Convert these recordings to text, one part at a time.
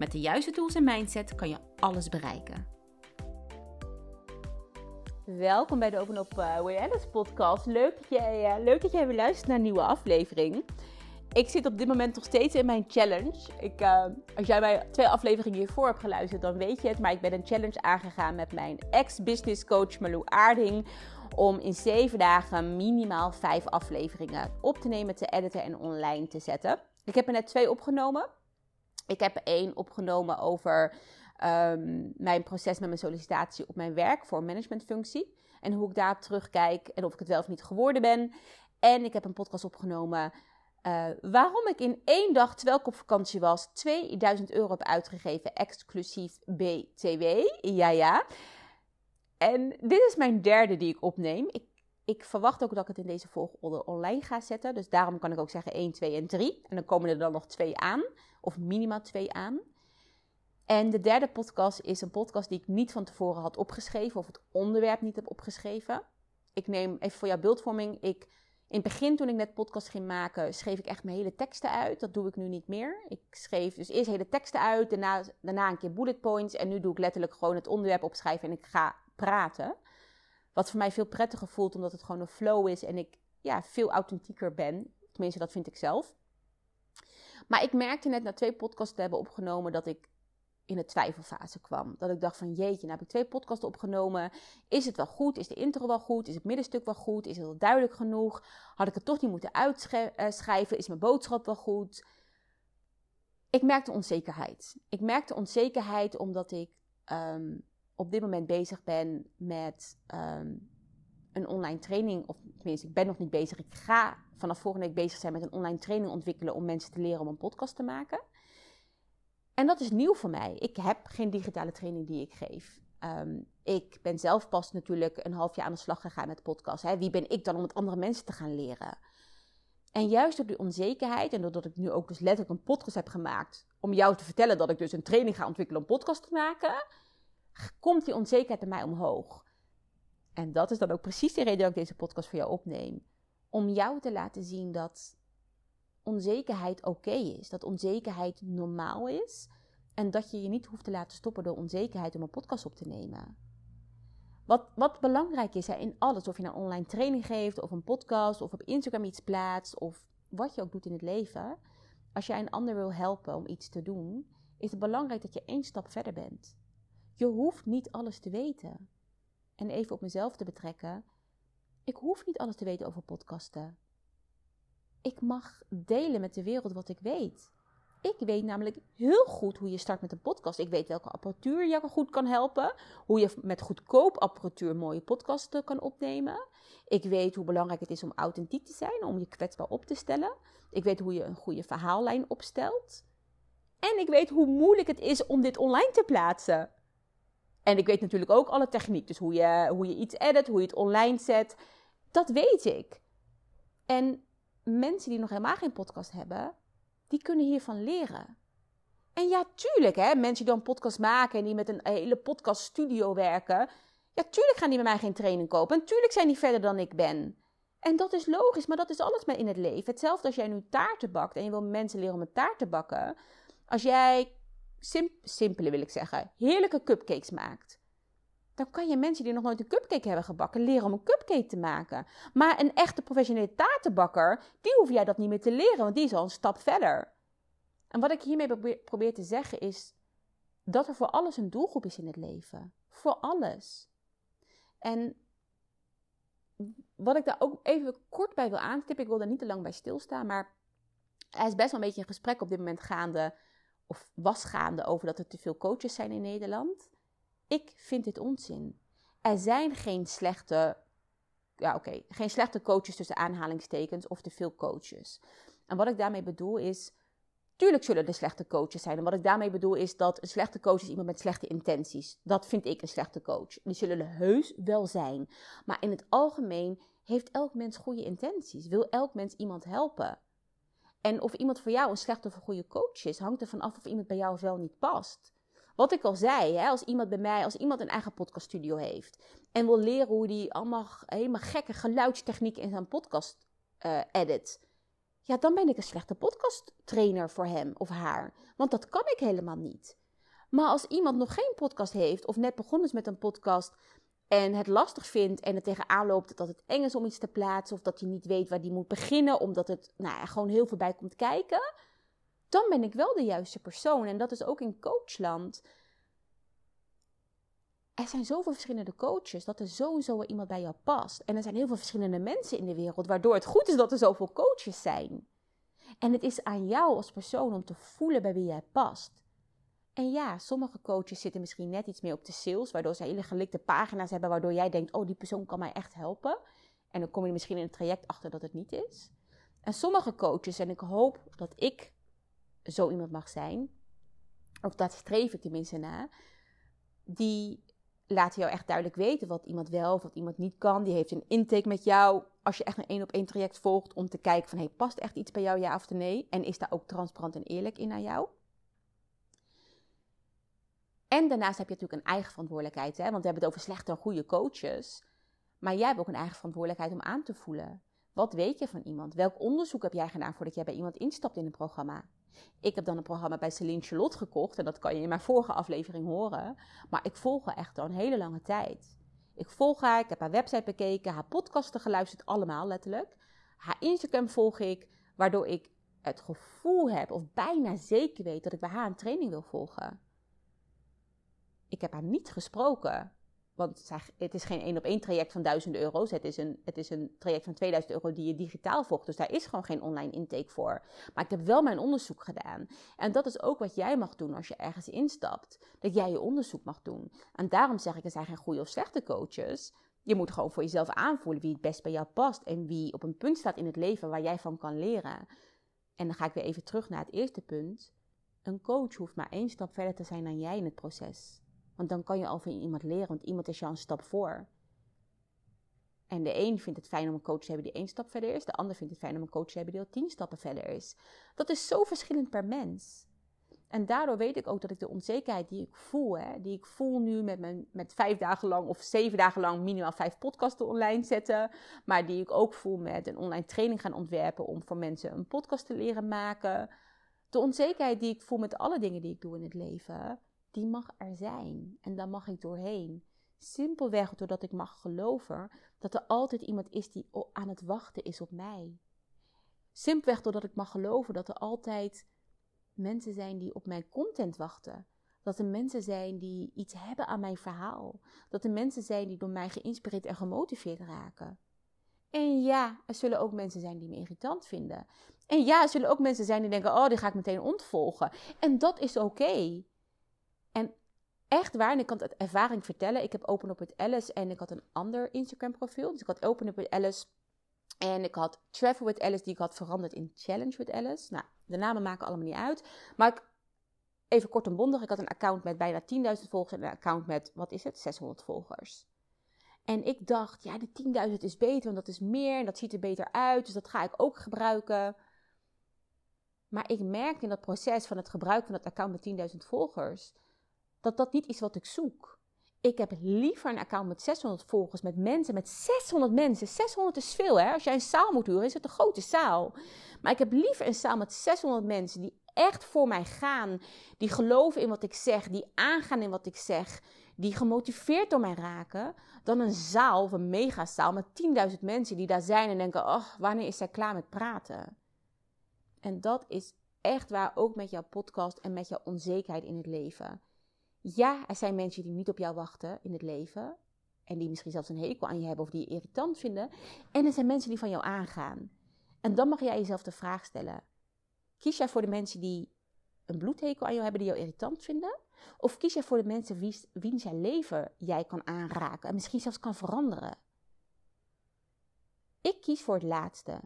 Met de juiste tools en mindset kan je alles bereiken. Welkom bij de Open Up uh, Way podcast. Leuk dat, jij, uh, leuk dat jij weer luistert naar een nieuwe aflevering. Ik zit op dit moment nog steeds in mijn challenge. Ik, uh, als jij mij twee afleveringen hiervoor hebt geluisterd, dan weet je het. Maar ik ben een challenge aangegaan met mijn ex-business coach Malou Aarding. Om in zeven dagen minimaal vijf afleveringen op te nemen, te editen en online te zetten. Ik heb er net twee opgenomen. Ik heb één opgenomen over um, mijn proces met mijn sollicitatie op mijn werk voor een managementfunctie. En hoe ik daarop terugkijk en of ik het wel of niet geworden ben. En ik heb een podcast opgenomen uh, waarom ik in één dag, terwijl ik op vakantie was, 2000 euro heb uitgegeven, exclusief BTW. Ja, ja. En dit is mijn derde die ik opneem. Ik verwacht ook dat ik het in deze volgorde online ga zetten. Dus daarom kan ik ook zeggen 1, 2 en 3. En dan komen er dan nog twee aan of minimaal twee aan. En de derde podcast is een podcast die ik niet van tevoren had opgeschreven of het onderwerp niet heb opgeschreven. Ik neem even voor jouw beeldvorming. Ik, in het begin, toen ik net podcast ging maken, schreef ik echt mijn hele teksten uit. Dat doe ik nu niet meer. Ik schreef dus eerst hele teksten uit, daarna, daarna een keer bullet points. En nu doe ik letterlijk gewoon het onderwerp opschrijven en ik ga praten. Wat voor mij veel prettiger voelt, omdat het gewoon een flow is en ik ja, veel authentieker ben. Tenminste, dat vind ik zelf. Maar ik merkte net na twee podcasts te hebben opgenomen dat ik in de twijfelfase kwam. Dat ik dacht van jeetje, nou heb ik twee podcasts opgenomen. Is het wel goed? Is de intro wel goed? Is het middenstuk wel goed? Is het wel duidelijk genoeg? Had ik het toch niet moeten uitschrijven? Is mijn boodschap wel goed? Ik merkte onzekerheid. Ik merkte onzekerheid omdat ik um, op dit moment bezig ben met um, een online training. Of tenminste, ik ben nog niet bezig. Ik ga vanaf volgende week bezig zijn met een online training ontwikkelen om mensen te leren om een podcast te maken. En dat is nieuw voor mij. Ik heb geen digitale training die ik geef. Um, ik ben zelf pas natuurlijk een half jaar aan de slag gegaan met podcast. Hè. Wie ben ik dan om het andere mensen te gaan leren? En juist door die onzekerheid en doordat ik nu ook dus letterlijk een podcast heb gemaakt om jou te vertellen dat ik dus een training ga ontwikkelen om podcast te maken, komt die onzekerheid bij mij omhoog. En dat is dan ook precies de reden dat ik deze podcast voor jou opneem om jou te laten zien dat onzekerheid oké is. Dat onzekerheid normaal is. En dat je je niet hoeft te laten stoppen door onzekerheid om een podcast op te nemen. Wat, wat belangrijk is hè, in alles, of je nou online training geeft, of een podcast, of op Instagram iets plaatst, of wat je ook doet in het leven. Als jij een ander wil helpen om iets te doen, is het belangrijk dat je één stap verder bent. Je hoeft niet alles te weten. En even op mezelf te betrekken. Ik hoef niet alles te weten over podcasten. Ik mag delen met de wereld wat ik weet. Ik weet namelijk heel goed hoe je start met een podcast. Ik weet welke apparatuur je goed kan helpen. Hoe je met goedkoop apparatuur mooie podcasten kan opnemen. Ik weet hoe belangrijk het is om authentiek te zijn, om je kwetsbaar op te stellen. Ik weet hoe je een goede verhaallijn opstelt. En ik weet hoe moeilijk het is om dit online te plaatsen. En ik weet natuurlijk ook alle techniek. Dus hoe je, hoe je iets edit, hoe je het online zet. Dat weet ik. En mensen die nog helemaal geen podcast hebben, die kunnen hiervan leren. En ja, tuurlijk, hè, mensen die dan podcast maken en die met een hele podcaststudio werken. Ja, tuurlijk gaan die bij mij geen training kopen. En tuurlijk zijn die verder dan ik ben. En dat is logisch, maar dat is alles in het leven. Hetzelfde als jij nu taarten bakt en je wil mensen leren om een taart te bakken. Als jij, sim simpele wil ik zeggen, heerlijke cupcakes maakt dan kan je mensen die nog nooit een cupcake hebben gebakken leren om een cupcake te maken. Maar een echte professionele taartenbakker, die hoef jij dat niet meer te leren, want die is al een stap verder. En wat ik hiermee probeer te zeggen is dat er voor alles een doelgroep is in het leven. Voor alles. En wat ik daar ook even kort bij wil aanstippen, ik wil daar niet te lang bij stilstaan, maar er is best wel een beetje een gesprek op dit moment gaande, of was gaande, over dat er te veel coaches zijn in Nederland. Ik vind dit onzin. Er zijn geen slechte, ja oké, geen slechte coaches tussen aanhalingstekens of te veel coaches. En wat ik daarmee bedoel is, Tuurlijk zullen er slechte coaches zijn. En wat ik daarmee bedoel is dat een slechte coach is iemand met slechte intenties. Dat vind ik een slechte coach. Die zullen er heus wel zijn. Maar in het algemeen heeft elk mens goede intenties. Wil elk mens iemand helpen. En of iemand voor jou een slechte of een goede coach is, hangt ervan af of iemand bij jou wel niet past. Wat ik al zei, hè, als iemand bij mij, als iemand een eigen podcaststudio heeft en wil leren hoe die allemaal helemaal gekke geluidstechniek in zijn podcast uh, edit, ja, dan ben ik een slechte podcasttrainer voor hem of haar. Want dat kan ik helemaal niet. Maar als iemand nog geen podcast heeft of net begonnen is met een podcast en het lastig vindt en er tegenaan loopt dat het eng is om iets te plaatsen of dat hij niet weet waar die moet beginnen omdat het nou gewoon heel veel bij komt kijken, dan ben ik wel de juiste persoon. En dat is ook in coachland. Er zijn zoveel verschillende coaches dat er sowieso iemand bij jou past. En er zijn heel veel verschillende mensen in de wereld, waardoor het goed is dat er zoveel coaches zijn. En het is aan jou als persoon om te voelen bij wie jij past. En ja, sommige coaches zitten misschien net iets meer op de sales, waardoor ze hele gelikte pagina's hebben, waardoor jij denkt, oh, die persoon kan mij echt helpen. En dan kom je misschien in het traject achter dat het niet is. En sommige coaches, en ik hoop dat ik zo iemand mag zijn, of dat streef ik tenminste na, die laten jou echt duidelijk weten wat iemand wel of wat iemand niet kan. Die heeft een intake met jou als je echt een één op één traject volgt om te kijken van hey, past echt iets bij jou ja of nee? En is daar ook transparant en eerlijk in naar jou? En daarnaast heb je natuurlijk een eigen verantwoordelijkheid, hè? want we hebben het over slechte en goede coaches. Maar jij hebt ook een eigen verantwoordelijkheid om aan te voelen. Wat weet je van iemand? Welk onderzoek heb jij gedaan voordat jij bij iemand instapt in een programma? Ik heb dan een programma bij Celine Charlotte gekocht en dat kan je in mijn vorige aflevering horen. Maar ik volg haar echt al een hele lange tijd. Ik volg haar, ik heb haar website bekeken, haar podcasten geluisterd, allemaal letterlijk. Haar Instagram volg ik, waardoor ik het gevoel heb, of bijna zeker weet, dat ik bij haar een training wil volgen. Ik heb haar niet gesproken. Want het is geen één op één traject van duizenden euro's. Het is, een, het is een traject van 2000 euro die je digitaal volgt. Dus daar is gewoon geen online intake voor. Maar ik heb wel mijn onderzoek gedaan. En dat is ook wat jij mag doen als je ergens instapt. Dat jij je onderzoek mag doen. En daarom zeg ik, er zijn geen goede of slechte coaches. Je moet gewoon voor jezelf aanvoelen wie het best bij jou past. En wie op een punt staat in het leven waar jij van kan leren. En dan ga ik weer even terug naar het eerste punt. Een coach hoeft maar één stap verder te zijn dan jij in het proces. Want dan kan je al van iemand leren, want iemand is jou een stap voor. En de een vindt het fijn om een coach te hebben die één stap verder is. De ander vindt het fijn om een coach te hebben die al tien stappen verder is. Dat is zo verschillend per mens. En daardoor weet ik ook dat ik de onzekerheid die ik voel, hè, die ik voel nu met, mijn, met vijf dagen lang of zeven dagen lang minimaal vijf podcasten online zetten, maar die ik ook voel met een online training gaan ontwerpen om voor mensen een podcast te leren maken. De onzekerheid die ik voel met alle dingen die ik doe in het leven, die mag er zijn. En daar mag ik doorheen. Simpelweg doordat ik mag geloven dat er altijd iemand is die aan het wachten is op mij. Simpelweg doordat ik mag geloven dat er altijd mensen zijn die op mijn content wachten. Dat er mensen zijn die iets hebben aan mijn verhaal. Dat er mensen zijn die door mij geïnspireerd en gemotiveerd raken. En ja, er zullen ook mensen zijn die me irritant vinden. En ja, er zullen ook mensen zijn die denken: oh, die ga ik meteen ontvolgen. En dat is oké. Echt waar, en ik kan het ervaring vertellen. Ik heb Open Up with Alice en ik had een ander Instagram profiel. Dus ik had Open Up with Alice en ik had Travel with Alice die ik had veranderd in Challenge with Alice. Nou, de namen maken allemaal niet uit. Maar ik, even kort en bondig, ik had een account met bijna 10.000 volgers en een account met, wat is het, 600 volgers. En ik dacht, ja, de 10.000 is beter, want dat is meer en dat ziet er beter uit. Dus dat ga ik ook gebruiken. Maar ik merkte in dat proces van het gebruik van dat account met 10.000 volgers dat dat niet is wat ik zoek. Ik heb liever een account met 600 volgers, met mensen, met 600 mensen. 600 is veel, hè? Als jij een zaal moet huren, is het een grote zaal. Maar ik heb liever een zaal met 600 mensen die echt voor mij gaan. Die geloven in wat ik zeg, die aangaan in wat ik zeg. Die gemotiveerd door mij raken. Dan een zaal of een megazaal met 10.000 mensen die daar zijn en denken: oh, wanneer is zij klaar met praten? En dat is echt waar ook met jouw podcast en met jouw onzekerheid in het leven. Ja, er zijn mensen die niet op jou wachten in het leven. En die misschien zelfs een hekel aan je hebben of die je irritant vinden. En er zijn mensen die van jou aangaan. En dan mag jij jezelf de vraag stellen: kies jij voor de mensen die een bloedhekel aan jou hebben, die jou irritant vinden? Of kies jij voor de mensen wie, wiens jij leven jij kan aanraken en misschien zelfs kan veranderen? Ik kies voor het laatste.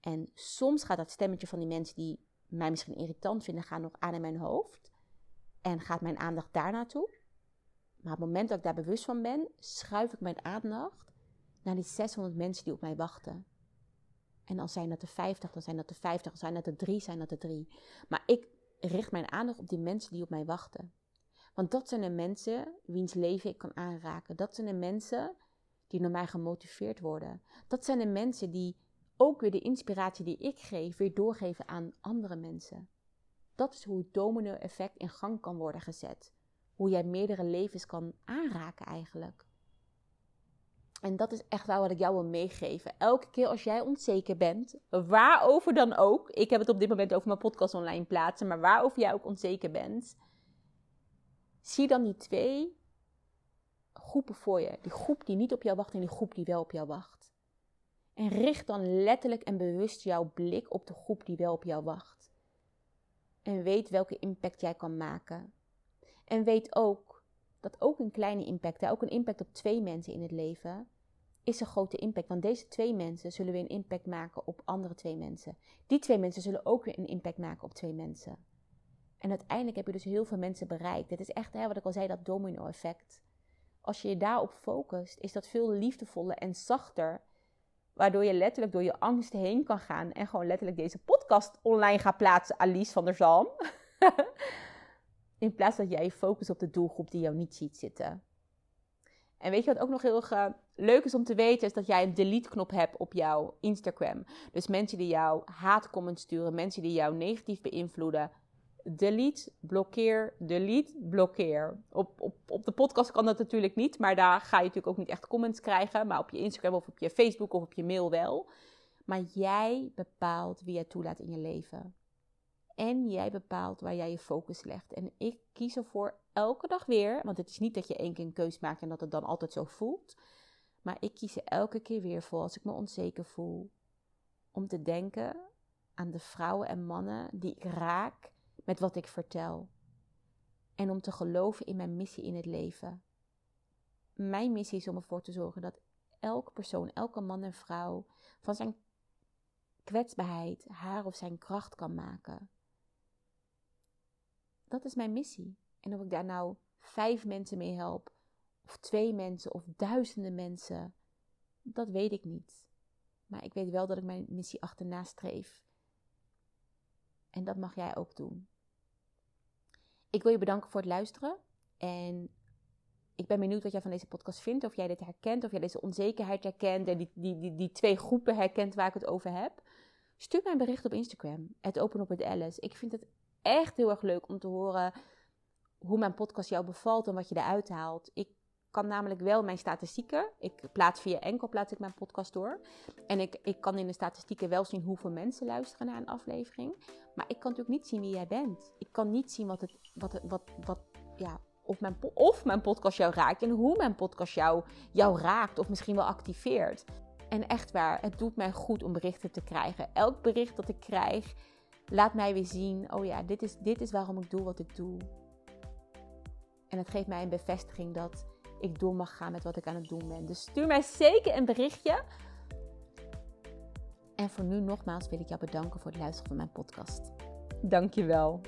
En soms gaat dat stemmetje van die mensen die mij misschien irritant vinden, gaan nog aan in mijn hoofd. En gaat mijn aandacht daar naartoe. Maar op het moment dat ik daar bewust van ben, schuif ik mijn aandacht naar die 600 mensen die op mij wachten. En dan zijn dat er 50, dan zijn dat er 50, dan zijn dat er 3, zijn dat er 3. Maar ik richt mijn aandacht op die mensen die op mij wachten. Want dat zijn de mensen wiens leven ik kan aanraken. Dat zijn de mensen die door mij gemotiveerd worden. Dat zijn de mensen die ook weer de inspiratie die ik geef, weer doorgeven aan andere mensen. Dat is hoe het domino-effect in gang kan worden gezet. Hoe jij meerdere levens kan aanraken eigenlijk. En dat is echt wel wat ik jou wil meegeven. Elke keer als jij onzeker bent, waarover dan ook. Ik heb het op dit moment over mijn podcast online plaatsen, maar waarover jij ook onzeker bent. Zie dan die twee groepen voor je. Die groep die niet op jou wacht en die groep die wel op jou wacht. En richt dan letterlijk en bewust jouw blik op de groep die wel op jou wacht. En weet welke impact jij kan maken. En weet ook dat ook een kleine impact, ook een impact op twee mensen in het leven, is een grote impact. Want deze twee mensen zullen weer een impact maken op andere twee mensen. Die twee mensen zullen ook weer een impact maken op twee mensen. En uiteindelijk heb je dus heel veel mensen bereikt. Het is echt, hè, wat ik al zei, dat domino-effect. Als je je daarop focust, is dat veel liefdevoller en zachter. Waardoor je letterlijk door je angst heen kan gaan en gewoon letterlijk deze podcast online gaat plaatsen, Alice van der Zalm. In plaats dat jij je focust op de doelgroep die jou niet ziet zitten. En weet je wat ook nog heel leuk is om te weten, is dat jij een delete-knop hebt op jouw Instagram. Dus mensen die jou haatcomments sturen, mensen die jou negatief beïnvloeden, delete, blokkeer, delete, blokkeer. Op, op, op de podcast kan dat natuurlijk niet, maar daar ga je natuurlijk ook niet echt comments krijgen. Maar op je Instagram of op je Facebook of op je mail wel. Maar jij bepaalt wie jij toelaat in je leven. En jij bepaalt waar jij je focus legt. En ik kies ervoor elke dag weer, want het is niet dat je één keer een keus maakt en dat het dan altijd zo voelt. Maar ik kies er elke keer weer voor als ik me onzeker voel. Om te denken aan de vrouwen en mannen die ik raak met wat ik vertel. En om te geloven in mijn missie in het leven. Mijn missie is om ervoor te zorgen dat elke persoon, elke man en vrouw van zijn kwetsbaarheid haar of zijn kracht kan maken. Dat is mijn missie. En of ik daar nou vijf mensen mee help, of twee mensen, of duizenden mensen, dat weet ik niet. Maar ik weet wel dat ik mijn missie achterna streef. En dat mag jij ook doen. Ik wil je bedanken voor het luisteren. En ik ben benieuwd wat jij van deze podcast vindt. Of jij dit herkent, of jij deze onzekerheid herkent. En die, die, die, die twee groepen herkent waar ik het over heb. Stuur mij een bericht op Instagram. Het Open Up met Alice. Ik vind het echt heel erg leuk om te horen hoe mijn podcast jou bevalt en wat je eruit haalt. Ik kan namelijk wel mijn statistieken. Ik plaats via enkel plaats ik mijn podcast door. En ik, ik kan in de statistieken wel zien hoeveel mensen luisteren naar een aflevering. Maar ik kan natuurlijk niet zien wie jij bent. Ik kan niet zien wat het, wat, wat, wat, ja, of, mijn, of mijn podcast jou raakt en hoe mijn podcast jou, jou raakt of misschien wel activeert. En echt waar, het doet mij goed om berichten te krijgen. Elk bericht dat ik krijg, laat mij weer zien: oh ja, dit is, dit is waarom ik doe wat ik doe. En het geeft mij een bevestiging dat ik door mag gaan met wat ik aan het doen ben. Dus stuur mij zeker een berichtje. En voor nu nogmaals wil ik jou bedanken voor het luisteren van mijn podcast. Dankjewel.